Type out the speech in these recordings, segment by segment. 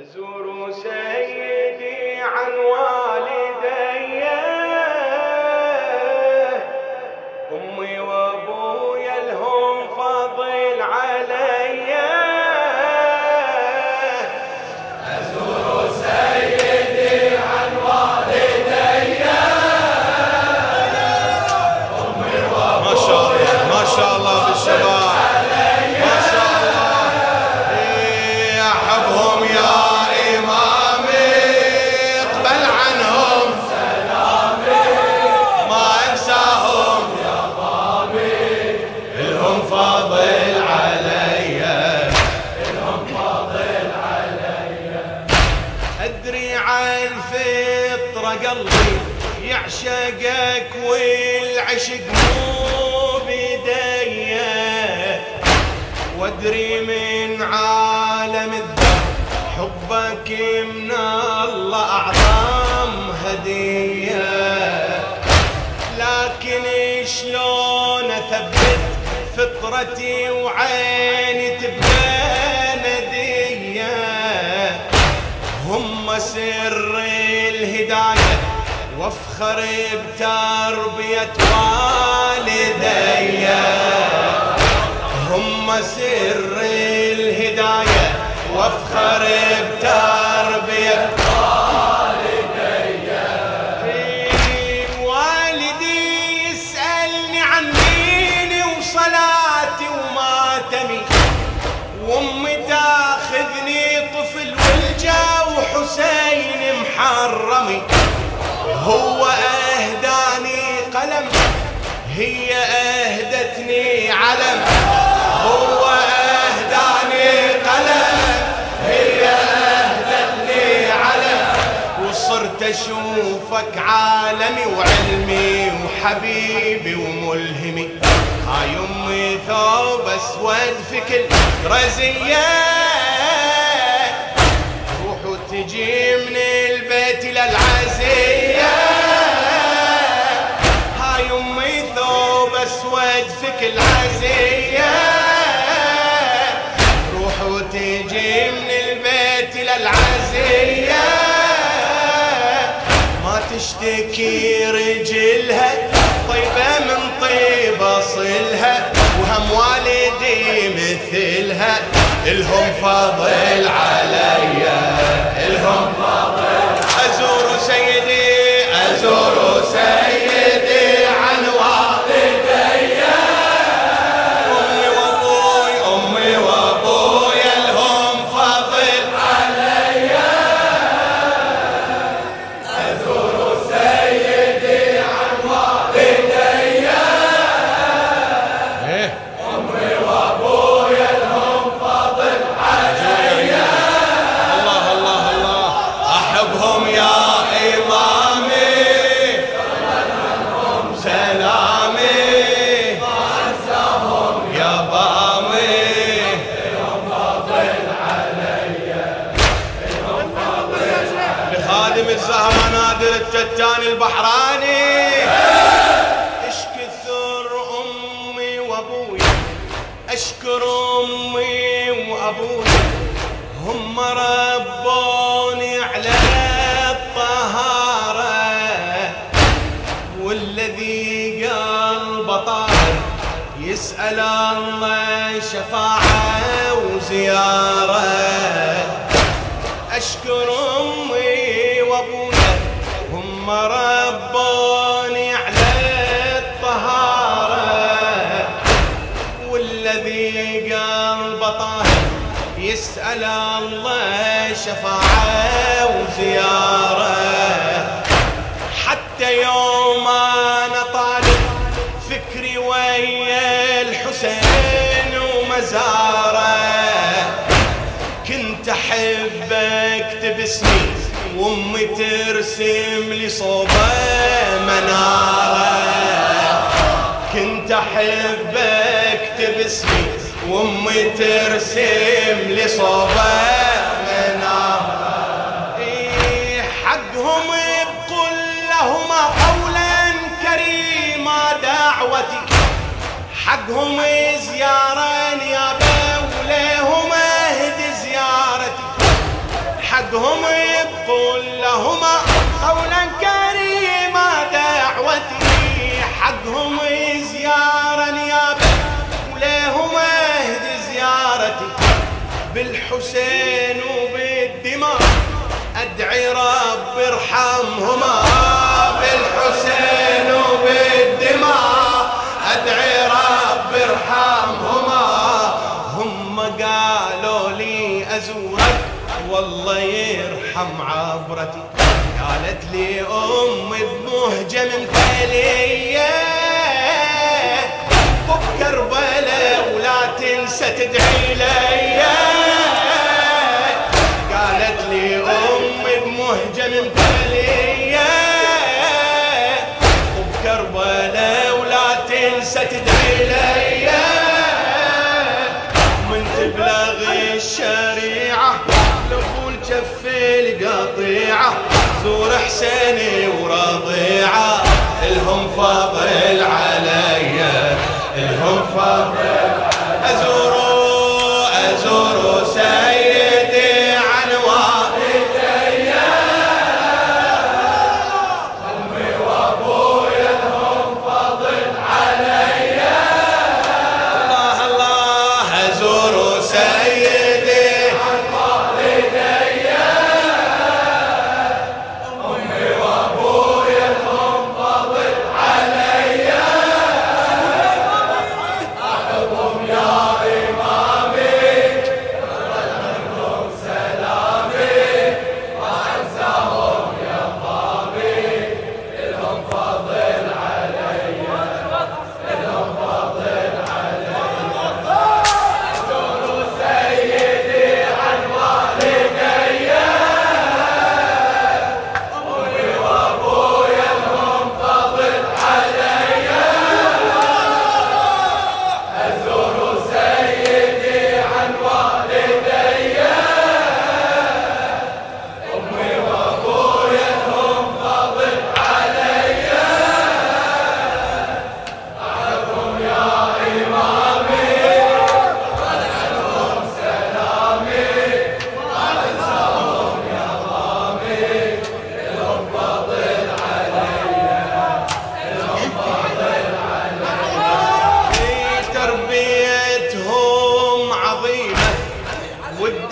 أزور سيدي عن يعشقك والعشق مو بيدي وادري من عالم الذر حبك من الله أعظم هدية. لكن شلون أثبت فطرتي وعيني تبقى ندية؟ هم سر الهداية. وافخر بتربية والدي. هم سر الهداية وافخر بتربية والدي. يسألني عن ديني وصلاتي وماتمي وأمي تاخذني طفل ولجا وحسين. هو أهداني قلم هي أهدتني علم. هو أهداني قلم هي أهدتني علم. وصرت أشوفك عالمي وعلمي وحبيبي وملهمي. هاي امي ثوب أسود في كل رزية. تروح وتجي من تشتكي رجلها طيبة من طيب أصلها وهم والدي مثلها إلهم فضل علي إلهم التتاني البحراني. اش كثر أمي وابوي اشكر أمي وابوي هم ربوني على الطهارة. والذي قلبه طاهر يسأل الله شفاعة وزيارة. أشكر أمي وأبويا هم ربوني على الطهارة والذي قلبه طاهر يسأل الله شفاعة وزيارة. حتى يوم أنا طالب فكري ويا الحسين ومزاره. كنت احب اكتب اسمي وأمي ترسم لي صوبه منارة. كنت احب اكتب اسمي وامي ترسم لي صوبه مناره إيه حقهم بقول لهما قولا كريما دعوتي حقهم زيارة يا وليهم اهد زيارتي حدهم يقول لهما قولا بالحسين وبالدماء أدعي رب ارحمهما. بالحسين وبالدماء أدعي رب ارحمهما. هم قالوا لي أزورك والله يرحم عبرتي. قالت لي امي بمهجة ممثلية بكربلاء ولا تنسى تدعي لي. زور حسيني ورضيعة إلهم فاضل علي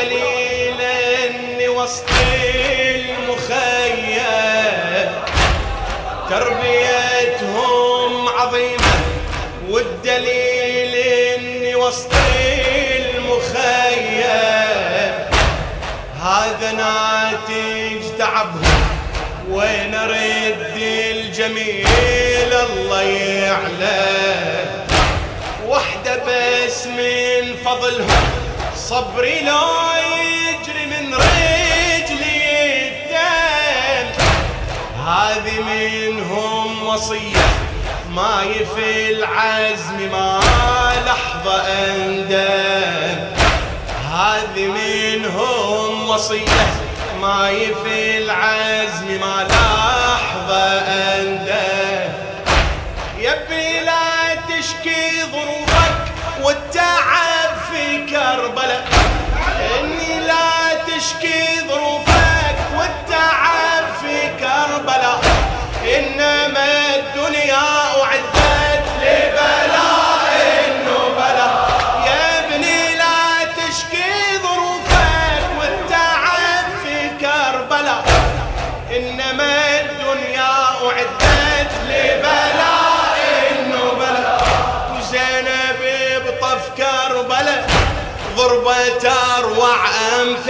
والدليل إني وسط المخيم. تربيتهم عظيمة والدليل إني وسط المخيم. هذا ناتج تعبهم وين أرد الجميل الله يعلم. وحدة بس من فضلهم صبري لو يجري من رجلي الدم. هذه منهم وصية ما يفي العزم ما لحظة أندم. هذه منهم وصية ما يفي العزم ما لحظة أندم.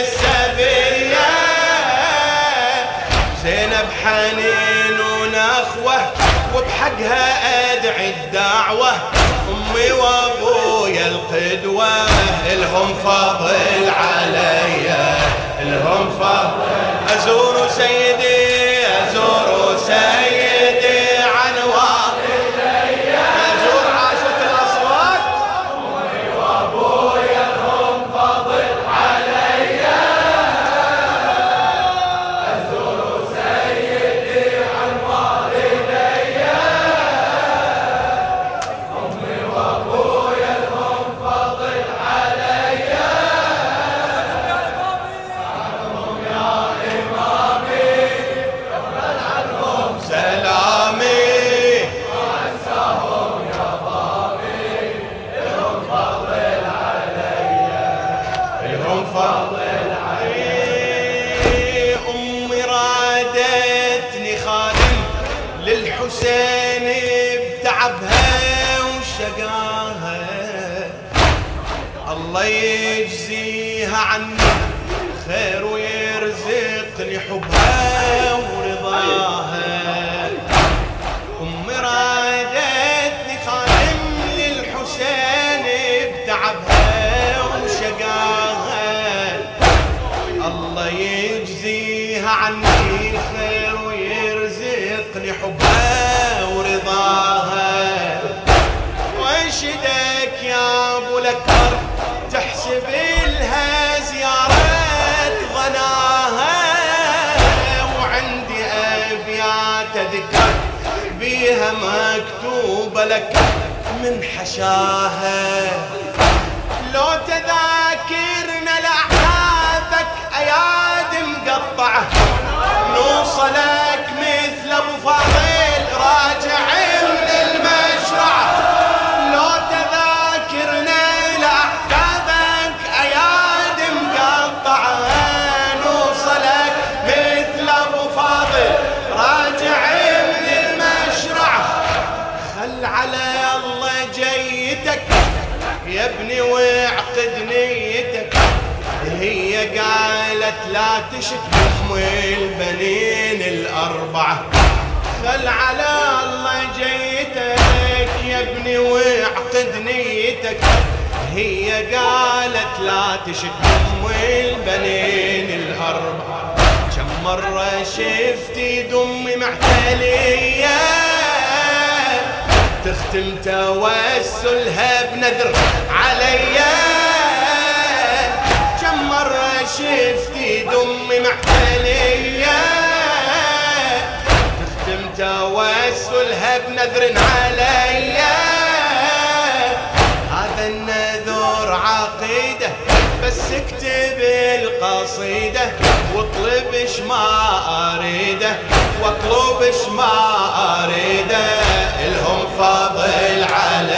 السبية زينب حنين ونخوة وبحقها أدعي الدعوة. أمي وأبوي ابويا القدوة إلهم فضل علي إلهم فضل أزور سيدي Oh, nobody. مكتوبة لك من حشاها. لو تذاكرنا لأحداثك أياد مقطعة. نوصلك الأربعة خل على الله جيتك يا ابني واعقد نيتك. هي قالت لا تشك بحم البنين الأربعة. كم مرة شفتي دمي معتلية؟ تختم توسلها بنذر عليا. كم مرة شفتي دمي معتلية؟ توسلها بنذر عليا. هذا النذور عقيدة بس اكتب القصيدة واطلبش ما أريده واطلبش ما أريده. إلهم فضل علي